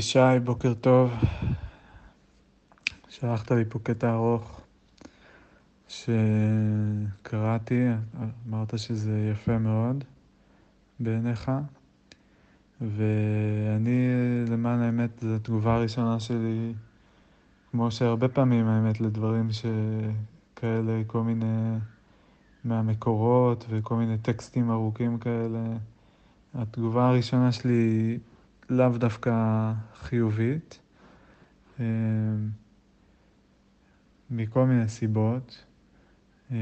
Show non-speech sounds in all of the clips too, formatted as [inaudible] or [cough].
שי, בוקר טוב. שלחת לי פה קטע ארוך שקראתי, אמרת שזה יפה מאוד בעיניך, ואני, למען האמת, זו התגובה הראשונה שלי, כמו שהרבה פעמים, האמת, לדברים שכאלה, כל מיני מהמקורות וכל מיני טקסטים ארוכים כאלה. התגובה הראשונה שלי היא לאו דווקא חיובית, אמ, מכל מיני סיבות, אמ,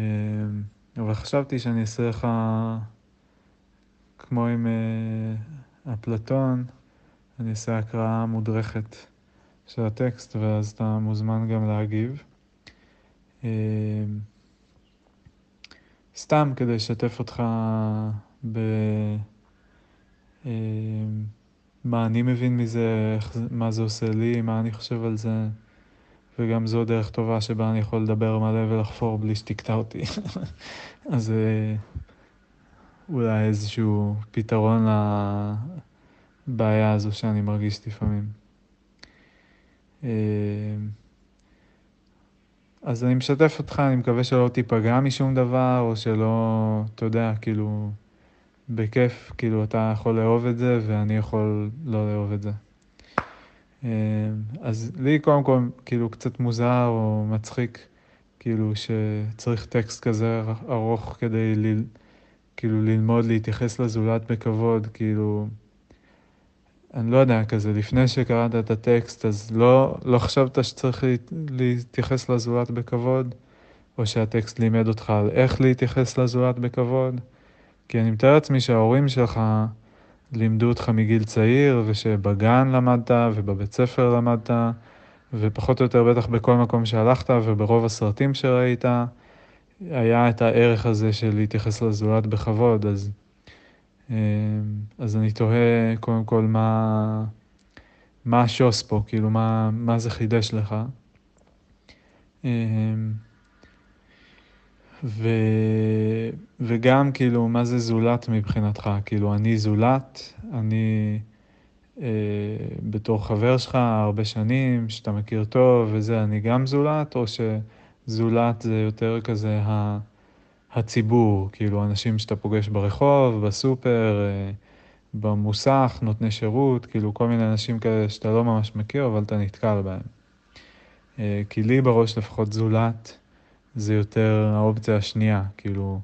אבל חשבתי שאני אעשה לך כמו עם אה, אפלטון, אני אעשה הקראה מודרכת של הטקסט ואז אתה מוזמן גם להגיב. סתם כדי לשתף אותך ב... מה אני מבין מזה, מה זה עושה לי, מה אני חושב על זה, וגם זו דרך טובה שבה אני יכול לדבר מלא ולחפור בלי שתקטע אותי. [laughs] אז אה, אולי איזשהו פתרון לבעיה הזו שאני מרגיש לפעמים. אה, אז אני משתף אותך, אני מקווה שלא תיפגע משום דבר, או שלא, אתה יודע, כאילו... בכיף, כאילו אתה יכול לאהוב את זה ואני יכול לא לאהוב את זה. אמ, אז לי קודם כל כאילו קצת מוזר או מצחיק, כאילו שצריך טקסט כזה ארוך כדי ל... כאילו ללמוד להתייחס לזולת בכבוד, כאילו, אני לא יודע, כזה, לפני שקראת את הטקסט, אז לא, לא חשבת שצריך להתייחס לזולת בכבוד, או שהטקסט לימד אותך על איך להתייחס לזולת בכבוד. כי אני מתאר לעצמי שההורים שלך לימדו אותך מגיל צעיר, ושבגן למדת, ובבית ספר למדת, ופחות או יותר בטח בכל מקום שהלכת, וברוב הסרטים שראית, היה את הערך הזה של להתייחס לזולת בכבוד, אז, אה, אז אני תוהה קודם כל מה, מה השוס פה, כאילו מה, מה זה חידש לך. ו... וגם כאילו, מה זה זולת מבחינתך? כאילו, אני זולת, אני אה, בתור חבר שלך הרבה שנים, שאתה מכיר טוב וזה, אני גם זולת, או שזולת זה יותר כזה ה... הציבור, כאילו, אנשים שאתה פוגש ברחוב, בסופר, אה, במוסך, נותני שירות, כאילו, כל מיני אנשים כאלה שאתה לא ממש מכיר, אבל אתה נתקל בהם. אה, כי לי בראש לפחות זולת, זה יותר האופציה השנייה, כאילו,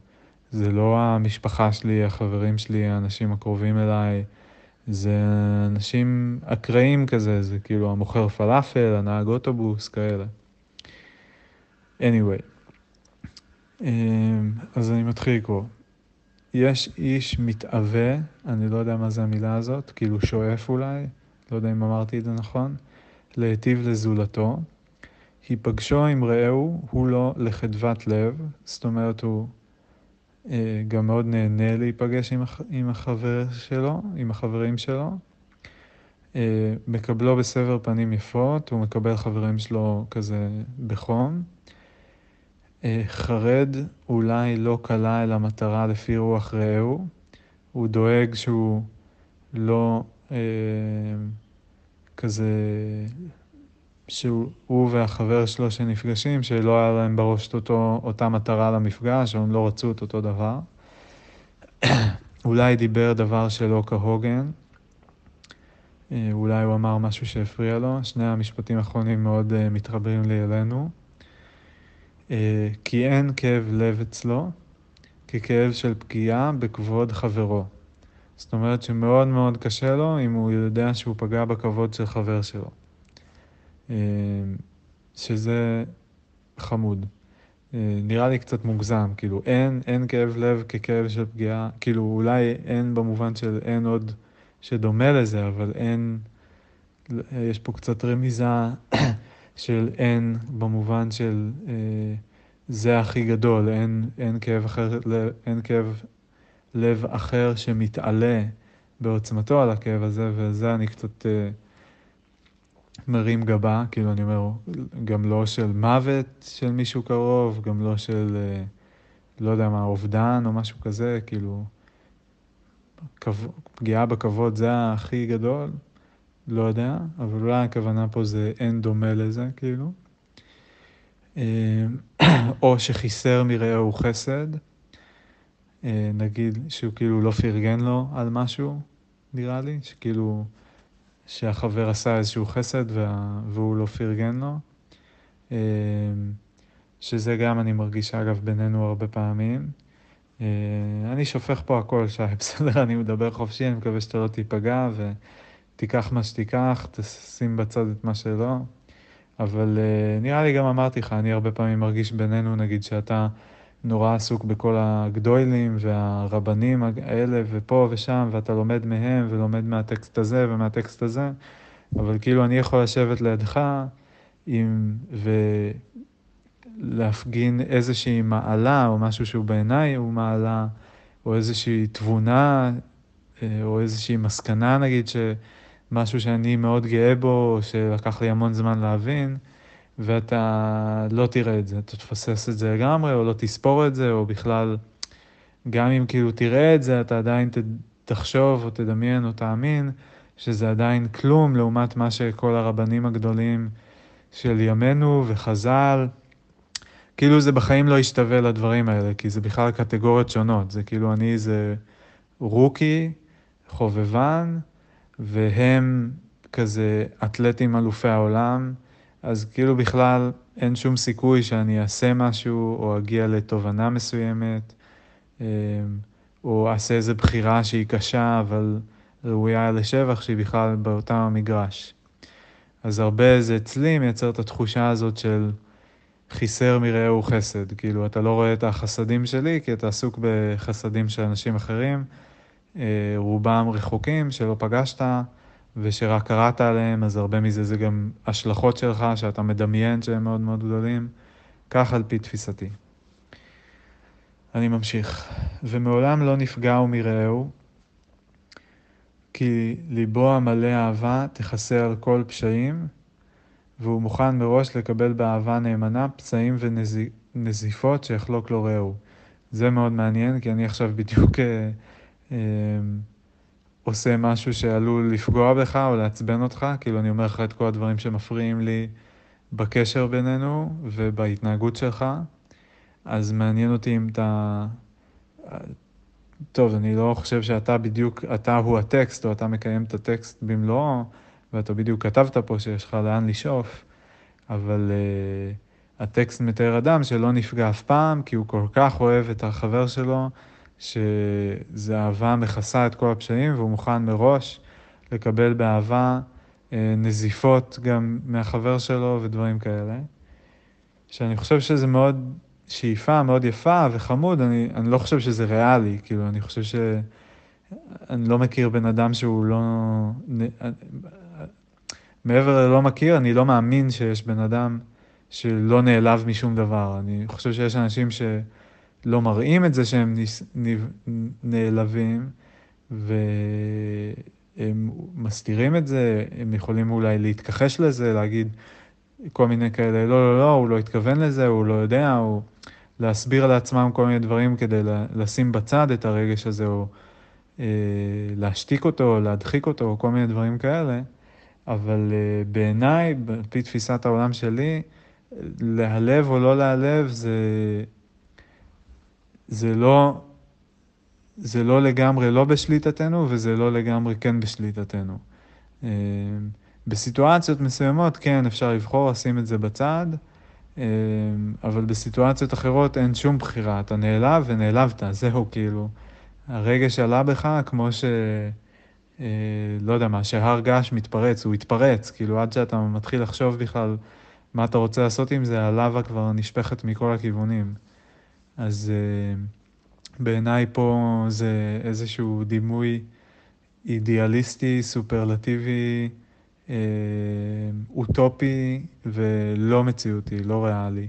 זה לא המשפחה שלי, החברים שלי, האנשים הקרובים אליי, זה אנשים אקראיים כזה, זה כאילו המוכר פלאפל, הנהג אוטובוס, כאלה. anyway, אמ, אז אני מתחיל לקרוא. יש איש מתאווה, אני לא יודע מה זה המילה הזאת, כאילו שואף אולי, לא יודע אם אמרתי את זה נכון, להיטיב לזולתו. היפגשו עם רעהו הוא לא לחדוות לב, זאת אומרת הוא אה, גם מאוד נהנה להיפגש עם, הח, עם החבר שלו, עם החברים שלו. אה, מקבלו בסבר פנים יפות, הוא מקבל חברים שלו כזה בחום. אה, חרד אולי לא קלה אל המטרה לפי רוח רעהו, הוא דואג שהוא לא אה, כזה שהוא והחבר שלו שנפגשים, שלא היה להם בראש אותו, אותה מטרה למפגש, או הם לא רצו את אותו דבר. [coughs] אולי דיבר דבר שלא כהוגן, אה, אולי הוא אמר משהו שהפריע לו, שני המשפטים האחרונים מאוד uh, מתחברים לי אלינו. Uh, כי אין כאב לב אצלו, ככאב של פגיעה בכבוד חברו. זאת אומרת שמאוד מאוד קשה לו אם הוא יודע שהוא פגע בכבוד של חבר שלו. אה, שזה חמוד. אה, נראה לי קצת מוגזם, כאילו אין, אין כאב לב ככאב של פגיעה, כאילו אולי אין במובן של אין עוד שדומה לזה, אבל אין, יש פה קצת רמיזה [coughs] של אין במובן של אה, זה הכי גדול, אין, אין, כאב אחר, אין כאב לב אחר שמתעלה בעוצמתו על הכאב הזה, וזה אני קצת... אה, מרים גבה, כאילו אני אומר, גם לא של מוות של מישהו קרוב, גם לא של, אה, לא יודע מה, אובדן או משהו כזה, כאילו, פגיעה בכבוד זה הכי גדול, לא יודע, אבל אולי הכוונה פה זה אין דומה לזה, כאילו. אה, [clears throat] או שחיסר מרעהו חסד, אה, נגיד שהוא כאילו לא פרגן לו על משהו, נראה לי, שכאילו שהחבר עשה איזשהו חסד והוא לא פרגן לו. אה, שזה גם אני מרגיש אגב בינינו הרבה פעמים. אני שופך פה הכל, שי, [laughs] בסדר? אני מדבר חופשי, אני מקווה שאתה לא תיפגע ותיקח מה שתיקח, תשים בצד את מה שלא. אבל uh, נראה לי גם אמרתי לך, אני הרבה פעמים מרגיש בינינו, נגיד, שאתה נורא עסוק בכל הגדוילים והרבנים האלה ופה ושם, ואתה לומד מהם ולומד מהטקסט הזה ומהטקסט הזה, אבל כאילו אני יכול לשבת לידך עם, ולהפגין איזושהי מעלה או משהו שהוא בעיניי הוא מעלה, או איזושהי תבונה, אה, או איזושהי מסקנה נגיד, ש... משהו שאני מאוד גאה בו, שלקח לי המון זמן להבין, ואתה לא תראה את זה, אתה תפסס את זה לגמרי, או לא תספור את זה, או בכלל, גם אם כאילו תראה את זה, אתה עדיין תחשוב או תדמיין או תאמין שזה עדיין כלום לעומת מה שכל הרבנים הגדולים של ימינו וחז"ל, כאילו זה בחיים לא ישתווה לדברים האלה, כי זה בכלל קטגוריות שונות, זה כאילו אני זה רוקי, חובבן, והם כזה אתלטים אלופי העולם, אז כאילו בכלל אין שום סיכוי שאני אעשה משהו או אגיע לתובנה מסוימת, אמ, או אעשה איזו בחירה שהיא קשה אבל ראויה לשבח שהיא בכלל באותם המגרש. אז הרבה זה אצלי מייצר את התחושה הזאת של חיסר מרעהו חסד, כאילו אתה לא רואה את החסדים שלי כי אתה עסוק בחסדים של אנשים אחרים. אה, רובם רחוקים, שלא פגשת ושרק קראת עליהם, אז הרבה מזה זה גם השלכות שלך, שאתה מדמיין שהם מאוד מאוד גדולים. כך על פי תפיסתי. אני ממשיך. ומעולם לא נפגעו מרעהו, כי ליבו המלא אהבה תכסה על כל פשעים, והוא מוכן מראש לקבל באהבה נאמנה פצעים ונזיפות שיחלוק לו רעהו. זה מאוד מעניין, כי אני עכשיו בדיוק אה, אמ, עושה משהו שעלול לפגוע בך או לעצבן אותך, כאילו אני אומר לך את כל הדברים שמפריעים לי בקשר בינינו ובהתנהגות שלך, אז מעניין אותי אם אתה... טוב, אני לא חושב שאתה בדיוק, אתה הוא הטקסט, או אתה מקיים את הטקסט במלואו, ואתה בדיוק כתבת פה שיש לך לאן לשאוף, אבל uh, הטקסט מתאר אדם שלא נפגע אף פעם, כי הוא כל כך אוהב את החבר שלו, שזה אהבה מכסה את כל הפשעים והוא מוכן מראש לקבל באהבה אה, נזיפות גם מהחבר שלו ודברים כאלה. שאני חושב שזה מאוד שאיפה מאוד יפה וחמוד, אני, אני לא חושב שזה ריאלי, כאילו, אני חושב ש... אני לא מכיר בן אדם שהוא לא... מעבר ללא מכיר, אני לא מאמין שיש בן אדם שלא נעלב משום דבר. אני חושב שיש אנשים ש... לא מראים את זה שהם נעלבים, והם מסתירים את זה, הם יכולים אולי להתכחש לזה, להגיד כל מיני כאלה, לא, לא, לא, הוא לא התכוון לזה, הוא לא יודע, או להסביר לעצמם כל מיני דברים כדי לשים בצד את הרגש הזה, או אה, להשתיק אותו, או להדחיק אותו, או כל מיני דברים כאלה. אבל אה, בעיניי, על פי תפיסת העולם שלי, להעלב או לא להעלב זה זה לא, זה לא לגמרי לא בשליטתנו וזה לא לגמרי כן בשליטתנו. אה, בסיטואציות מסוימות כן אפשר לבחור לשים את זה בצד, אה, אבל בסיטואציות אחרות אין שום בחירה, אתה נעלב ונעלבת, זהו כאילו. הרגש עלה בך כמו ש... אה, לא יודע מה, שהר געש מתפרץ, הוא התפרץ, כאילו עד שאתה מתחיל לחשוב בכלל מה אתה רוצה לעשות עם זה, הלבה כבר נשפכת מכל הכיוונים. אז uh, בעיניי פה זה איזשהו דימוי אידיאליסטי, סופרלטיבי, uh, אוטופי ולא מציאותי, לא ריאלי,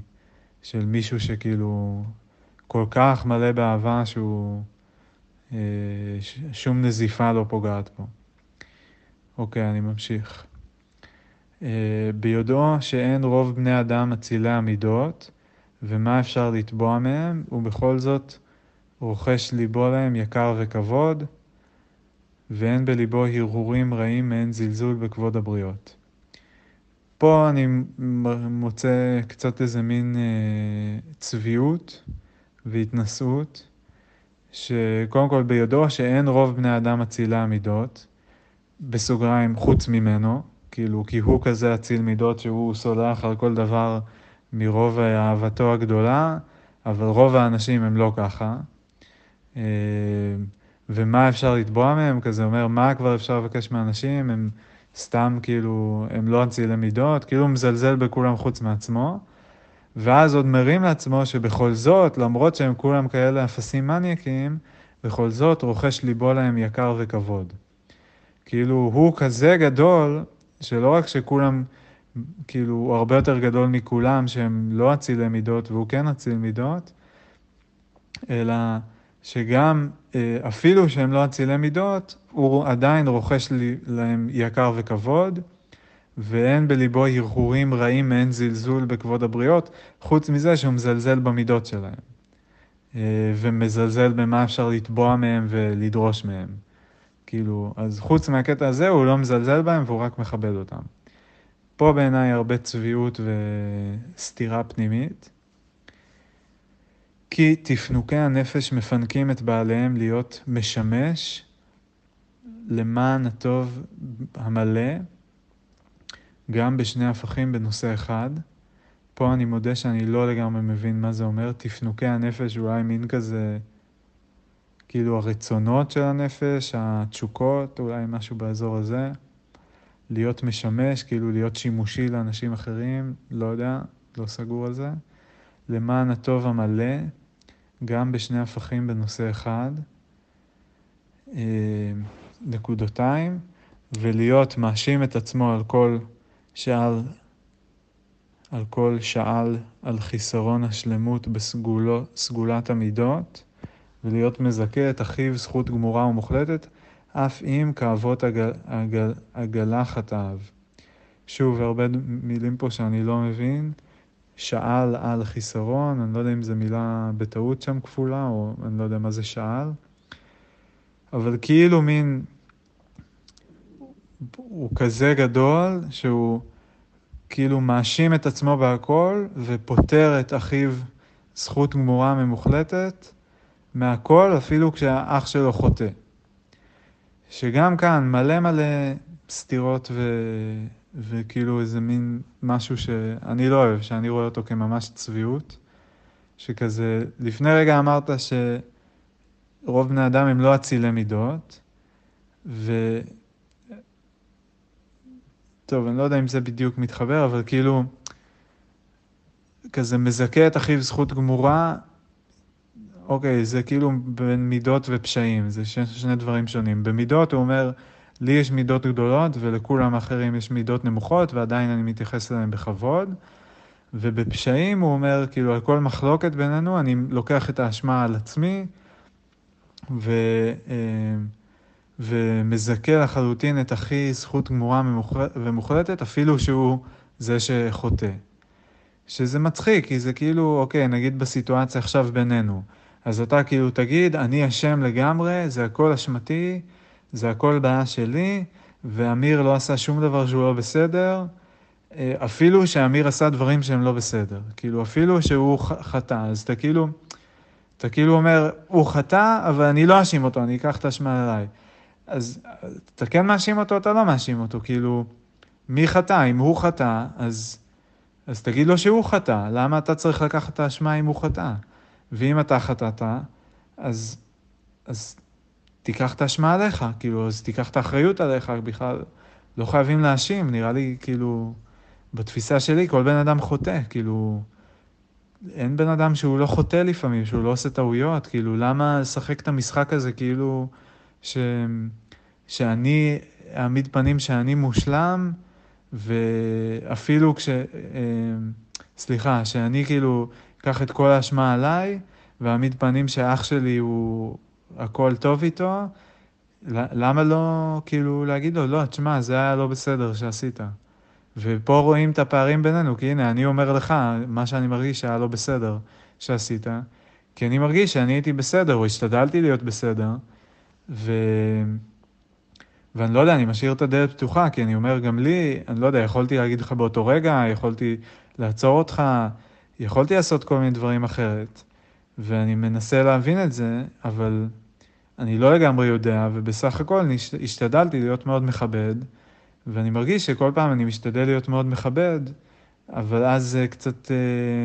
של מישהו שכאילו כל כך מלא באהבה שהוא, uh, שום נזיפה לא פוגעת בו. אוקיי, אני ממשיך. ביודעו שאין רוב בני אדם אצילי המידות, ומה אפשר לתבוע מהם, ובכל זאת רוכש ליבו להם יקר וכבוד, ואין בליבו הרהורים רעים מעין זלזול בכבוד הבריות. פה אני מוצא קצת איזה מין אה, צביעות והתנשאות, שקודם כל ביודעו שאין רוב בני אדם אצילי המידות, בסוגריים חוץ ממנו, כאילו כי הוא כזה אציל מידות שהוא סולח על כל דבר מרוב אהבתו הגדולה, אבל רוב האנשים הם לא ככה. אה, ומה אפשר לתבוע מהם? כזה אומר, מה כבר אפשר לבקש מאנשים? הם סתם כאילו, הם לא אצילי מידות, כאילו הוא מזלזל בכולם חוץ מעצמו. ואז עוד מרים לעצמו שבכל זאת, למרות שהם כולם כאלה אפסים מניאקים, בכל זאת רוכש ליבו להם יקר וכבוד. כאילו, הוא כזה גדול, שלא רק שכולם, כאילו, הוא הרבה יותר גדול מכולם שהם לא אצילי מידות והוא כן אציל מידות, אלא שגם אה, אפילו שהם לא אצילי מידות, הוא עדיין רוכש להם יקר וכבוד, ואין בליבו הרהורים רעים מעין זלזול בכבוד הבריות, חוץ מזה שהוא מזלזל במידות שלהם, אה, ומזלזל במה אפשר לתבוע מהם ולדרוש מהם. כאילו, אז חוץ מהקטע הזה הוא לא מזלזל בהם והוא רק מכבד אותם. פה בעיניי הרבה צביעות וסתירה פנימית. כי תפנוקי הנפש מפנקים את בעליהם להיות משמש למען הטוב המלא, גם בשני הפכים בנושא אחד. פה אני מודה שאני לא לגמרי מבין מה זה אומר. תפנוקי הנפש אולי מין כזה, כאילו הרצונות של הנפש, התשוקות, אולי משהו באזור הזה. להיות משמש, כאילו להיות שימושי לאנשים אחרים, לא יודע, לא סגור על זה. למען הטוב המלא, גם בשני הפכים בנושא אחד, אה, נקודותיים, ולהיות מאשים את עצמו על כל שעל, על כל שעל על חיסרון השלמות בסגולת המידות, ולהיות מזכה את אחיו זכות גמורה ומוחלטת, אף אם כאבות עגל, עגלה חטאיו. שוב, הרבה מילים פה שאני לא מבין. שאל על חיסרון, אני לא יודע אם זו מילה בטעות שם כפולה, או אני לא יודע מה זה שאל, אבל כאילו מין, הוא כזה גדול, שהוא כאילו מאשים את עצמו בהכל, ופוטר את אחיו זכות גמורה ממוחלטת מהכל, אפילו כשהאח שלו חוטא. שגם כאן מלא מלא סתירות ו... וכאילו איזה מין משהו שאני לא אוהב, שאני רואה אותו כממש צביעות, שכזה, לפני רגע אמרת שרוב בני אדם הם לא אצילי מידות, ו... טוב, אני לא יודע אם זה בדיוק מתחבר, אבל כאילו, כזה מזכה את אחיו זכות גמורה, אוקיי, זה כאילו בין מידות ופשעים, זה שני דברים שונים. במידות הוא אומר, לי יש מידות גדולות ולכולם האחרים יש מידות נמוכות ועדיין אני מתייחס אליהם בכבוד. ובפשעים הוא אומר, כאילו, על כל מחלוקת בינינו, אני לוקח את האשמה על עצמי ו, אה, ומזכה לחלוטין את אחי זכות גמורה ומוחלטת, אפילו שהוא זה שחוטא. שזה מצחיק, כי זה כאילו, אוקיי, נגיד בסיטואציה עכשיו בינינו. אז אתה כאילו תגיד, אני אשם לגמרי, זה הכל אשמתי, זה הכל בעיה שלי, ואמיר לא עשה שום דבר שהוא לא בסדר, אה, אפילו שאמיר עשה דברים שהם לא בסדר. כאילו, אפילו שהוא חטא, אז אתה כאילו, אתה כאילו אומר, הוא חטא, אבל אני לא אאשים אותו, אני אקח את האשמה עליי. אז אתה כן מאשים אותו, אתה לא מאשים אותו, כאילו, מי חטא? אם הוא חטא, אז, אז תגיד לו שהוא חטא, למה אתה צריך לקחת את האשמה אם הוא חטא? ואם אתה חטאת, אז, אז תיקח את האשמה עליך, כאילו, אז תיקח את האחריות עליך, בכלל לא חייבים להאשים, נראה לי, כאילו, בתפיסה שלי, כל בן אדם חוטא, כאילו, אין בן אדם שהוא לא חוטא לפעמים, שהוא לא עושה טעויות, כאילו, למה לשחק את המשחק הזה, כאילו, ש... שאני אעמיד פנים שאני מושלם, ואפילו כש... אה, סליחה, שאני כאילו אקח את כל האשמה עליי, ואעמיד פנים שאח שלי הוא הכל טוב איתו, למה לא כאילו להגיד לו, לא, תשמע, זה היה לא בסדר שעשית. ופה רואים את הפערים בינינו, כי הנה, אני אומר לך, מה שאני מרגיש שהיה לא בסדר שעשית, כי אני מרגיש שאני הייתי בסדר, או השתדלתי להיות בסדר, ו... ואני לא יודע, אני משאיר את הדלת פתוחה, כי אני אומר, גם לי, אני לא יודע, יכולתי להגיד לך באותו רגע, יכולתי לעצור אותך, יכולתי לעשות כל מיני דברים אחרת. ואני מנסה להבין את זה, אבל אני לא לגמרי יודע, ובסך הכל אני השתדלתי להיות מאוד מכבד, ואני מרגיש שכל פעם אני משתדל להיות מאוד מכבד, אבל אז זה קצת uh,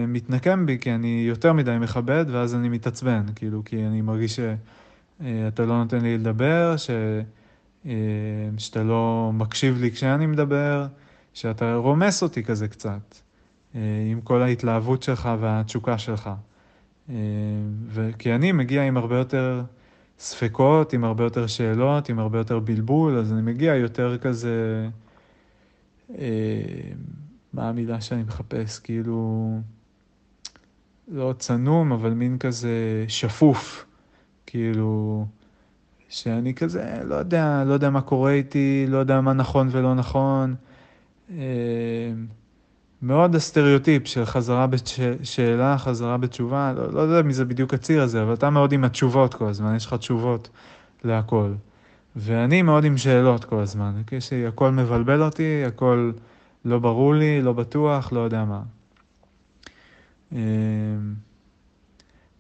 מתנקם בי, כי אני יותר מדי מכבד, ואז אני מתעצבן, כאילו, כי אני מרגיש שאתה uh, לא נותן לי לדבר, ש, uh, שאתה לא מקשיב לי כשאני מדבר, שאתה רומס אותי כזה קצת, עם כל ההתלהבות שלך והתשוקה שלך. Uh, כי אני מגיע עם הרבה יותר ספקות, עם הרבה יותר שאלות, עם הרבה יותר בלבול, אז אני מגיע יותר כזה... Uh, מה המילה שאני מחפש? כאילו, לא צנום, אבל מין כזה שפוף. כאילו, שאני כזה, לא יודע, לא יודע מה קורה איתי, לא יודע מה נכון ולא נכון. מאוד הסטריאוטיפ של חזרה בשאלה, חזרה בתשובה, לא, לא יודע מי זה בדיוק הציר הזה, אבל אתה מאוד עם התשובות כל הזמן, יש לך תשובות להכל. ואני מאוד עם שאלות כל הזמן, הכל מבלבל אותי, הכל... לא ברור לי, לא בטוח, לא יודע מה. אמ,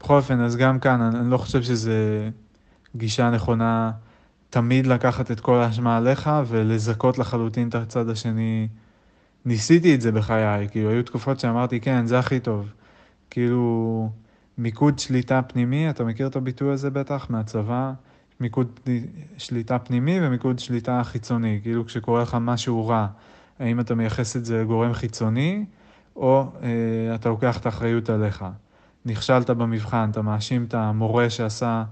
בכל אופן, אז גם כאן, אני, אני לא חושב שזה גישה נכונה תמיד לקחת את כל האשמה עליך ולזכות לחלוטין את הצד השני. ניסיתי את זה בחיי, כאילו, היו תקופות שאמרתי, כן, זה הכי טוב. כאילו, מיקוד שליטה פנימי, אתה מכיר את הביטוי הזה בטח, מהצבא? מיקוד שליטה פנימי ומיקוד שליטה חיצוני, כאילו כשקורה לך משהו רע. האם אתה מייחס את זה לגורם חיצוני, או אה, אתה לוקח את האחריות עליך. נכשלת במבחן, אתה מאשים את המורה שעשה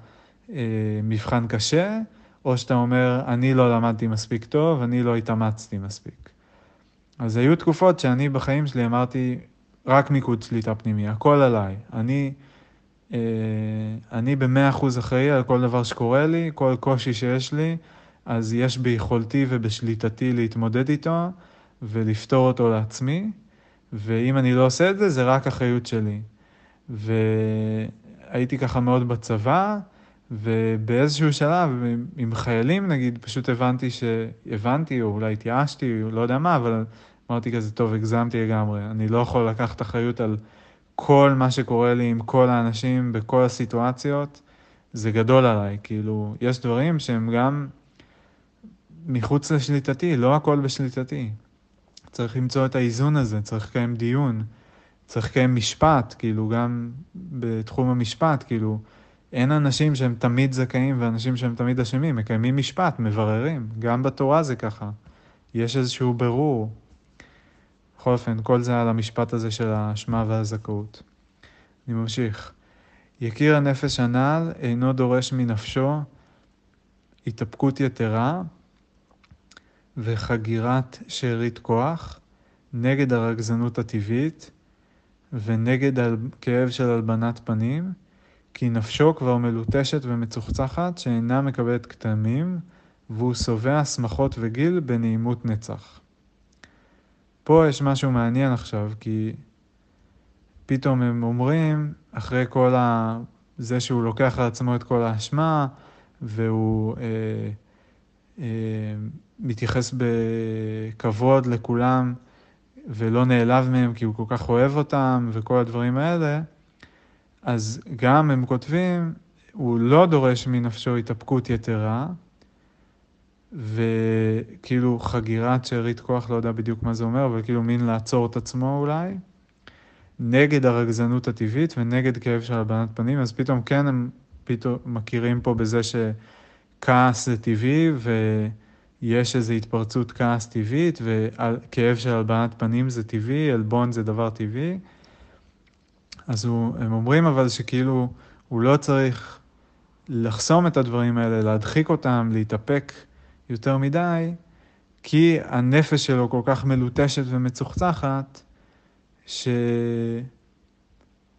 אה, מבחן קשה, או שאתה אומר, אני לא למדתי מספיק טוב, אני לא התאמצתי מספיק. אז היו תקופות שאני בחיים שלי אמרתי, רק מיקוד שליטה פנימי, הכל עליי. אני, אה, אני במאה אחוז אחראי על כל דבר שקורה לי, כל קושי שיש לי, אז יש ביכולתי ובשליטתי להתמודד איתו, ולפתור אותו לעצמי, ואם אני לא עושה את זה, זה רק אחריות שלי. והייתי ככה מאוד בצבא, ובאיזשהו שלב, עם חיילים נגיד, פשוט הבנתי שהבנתי, או אולי התייאשתי, או לא יודע מה, אבל אמרתי כזה, טוב, הגזמתי לגמרי. אני לא יכול לקחת אחריות על כל מה שקורה לי עם כל האנשים, בכל הסיטואציות. זה גדול עליי, כאילו, יש דברים שהם גם מחוץ לשליטתי, לא הכל בשליטתי. צריך למצוא את האיזון הזה, צריך לקיים דיון, צריך לקיים משפט, כאילו גם בתחום המשפט, כאילו אין אנשים שהם תמיד זכאים ואנשים שהם תמיד אשמים, מקיימים משפט, מבררים, גם בתורה זה ככה, יש איזשהו ברור. בכל אופן, כל זה על המשפט הזה של האשמה והזכאות. אני ממשיך. יקיר הנפש הנ"ל אינו דורש מנפשו התאפקות יתרה, וחגירת שארית כוח נגד הרגזנות הטבעית ונגד כאב של הלבנת פנים, כי נפשו כבר מלוטשת ומצוחצחת שאינה מקבלת כתמים, והוא שבע שמחות וגיל בנעימות נצח. פה יש משהו מעניין עכשיו, כי פתאום הם אומרים, אחרי כל ה... זה שהוא לוקח על עצמו את כל האשמה, והוא אה, אה, מתייחס בכבוד לכולם ולא נעלב מהם כי הוא כל כך אוהב אותם וכל הדברים האלה, אז גם הם כותבים, הוא לא דורש מנפשו התאפקות יתרה, וכאילו חגירת שארית כוח, לא יודע בדיוק מה זה אומר, אבל כאילו מין לעצור את עצמו אולי, נגד הרגזנות הטבעית ונגד כאב של הלבנת פנים, אז פתאום כן הם פתאום מכירים פה בזה שכעס זה טבעי, ו... יש איזו התפרצות כעס טבעית, וכאב של הלבנת פנים זה טבעי, עלבון זה דבר טבעי. אז הוא, הם אומרים אבל שכאילו הוא לא צריך לחסום את הדברים האלה, להדחיק אותם, להתאפק יותר מדי, כי הנפש שלו כל כך מלוטשת ומצוחצחת, ש...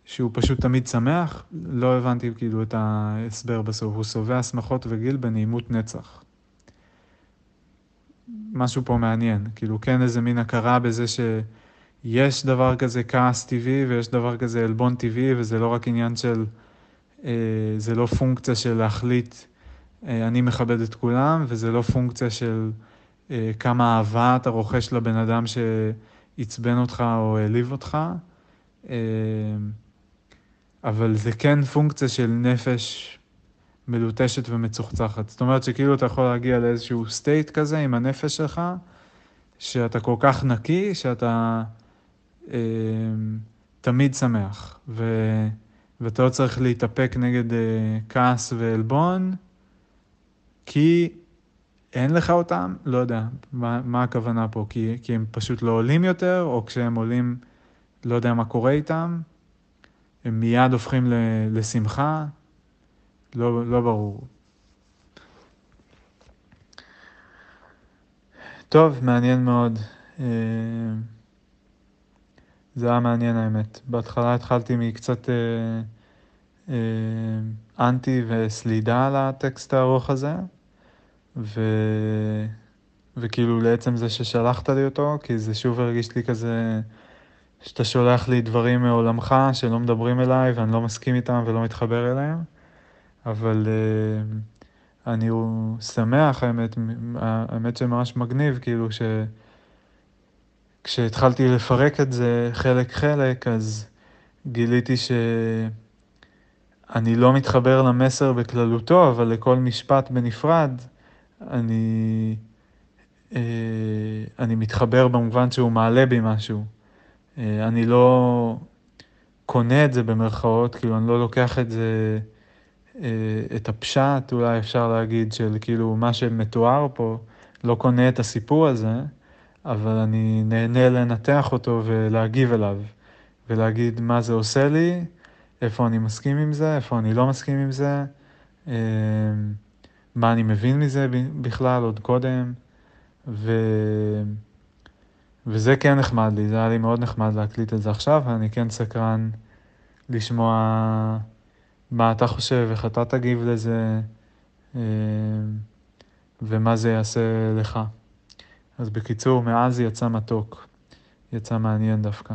שהוא פשוט תמיד שמח. לא הבנתי כאילו את ההסבר בסוף, הוא שבע שמחות וגיל בנעימות נצח. משהו פה מעניין, כאילו כן איזה מין הכרה בזה שיש דבר כזה כעס טבעי ויש דבר כזה עלבון טבעי וזה לא רק עניין של, אה, זה לא פונקציה של להחליט אני מכבד את כולם, וזה לא פונקציה של אה, כמה אהבה אתה רוכש לבן אדם שעצבן אותך או העליב אותך, אה, אבל זה כן פונקציה של נפש מלוטשת ומצוחצחת. זאת אומרת שכאילו אתה יכול להגיע לאיזשהו סטייט כזה עם הנפש שלך, שאתה כל כך נקי, שאתה אה, תמיד שמח, ו, ואתה לא צריך להתאפק נגד אה, כעס ועלבון, כי אין לך אותם, לא יודע מה, מה הכוונה פה, כי, כי הם פשוט לא עולים יותר, או כשהם עולים, לא יודע מה קורה איתם, הם מיד הופכים ל, לשמחה, לא, לא ברור. טוב, מעניין מאוד. אה, זה היה מעניין האמת. בהתחלה התחלתי מקצת אה, אנטי וסלידה על הטקסט הארוך הזה, ו... וכאילו לעצם זה ששלחת לי אותו, כי זה שוב הרגיש לי כזה שאתה שולח לי דברים מעולמך שלא מדברים אליי ואני לא מסכים איתם ולא מתחבר אליהם, אבל uh, אני שמח, האמת, האמת שממש מגניב, כאילו ש... כשהתחלתי לפרק את זה חלק חלק, אז גיליתי שאני לא מתחבר למסר בכללותו, אבל לכל משפט בנפרד, אני, אה, אני מתחבר במובן שהוא מעלה בי משהו. אה, אני לא קונה את זה במרכאות, כאילו אני לא לוקח את זה, אה, את הפשט, אולי אפשר להגיד, של כאילו מה שמתואר פה, לא קונה את הסיפור הזה. אבל אני נהנה לנתח אותו ולהגיב אליו, ולהגיד מה זה עושה לי, איפה אני מסכים עם זה, איפה אני לא מסכים עם זה, אמ, מה אני מבין מזה בכלל עוד קודם, ו... וזה כן נחמד לי, זה היה לי מאוד נחמד להקליט את זה עכשיו, ואני כן סקרן לשמוע מה אתה חושב, איך אתה תגיב לזה, אמ, ומה זה יעשה לך. אז בקיצור, מעז יצא מתוק. יצא מעניין דווקא.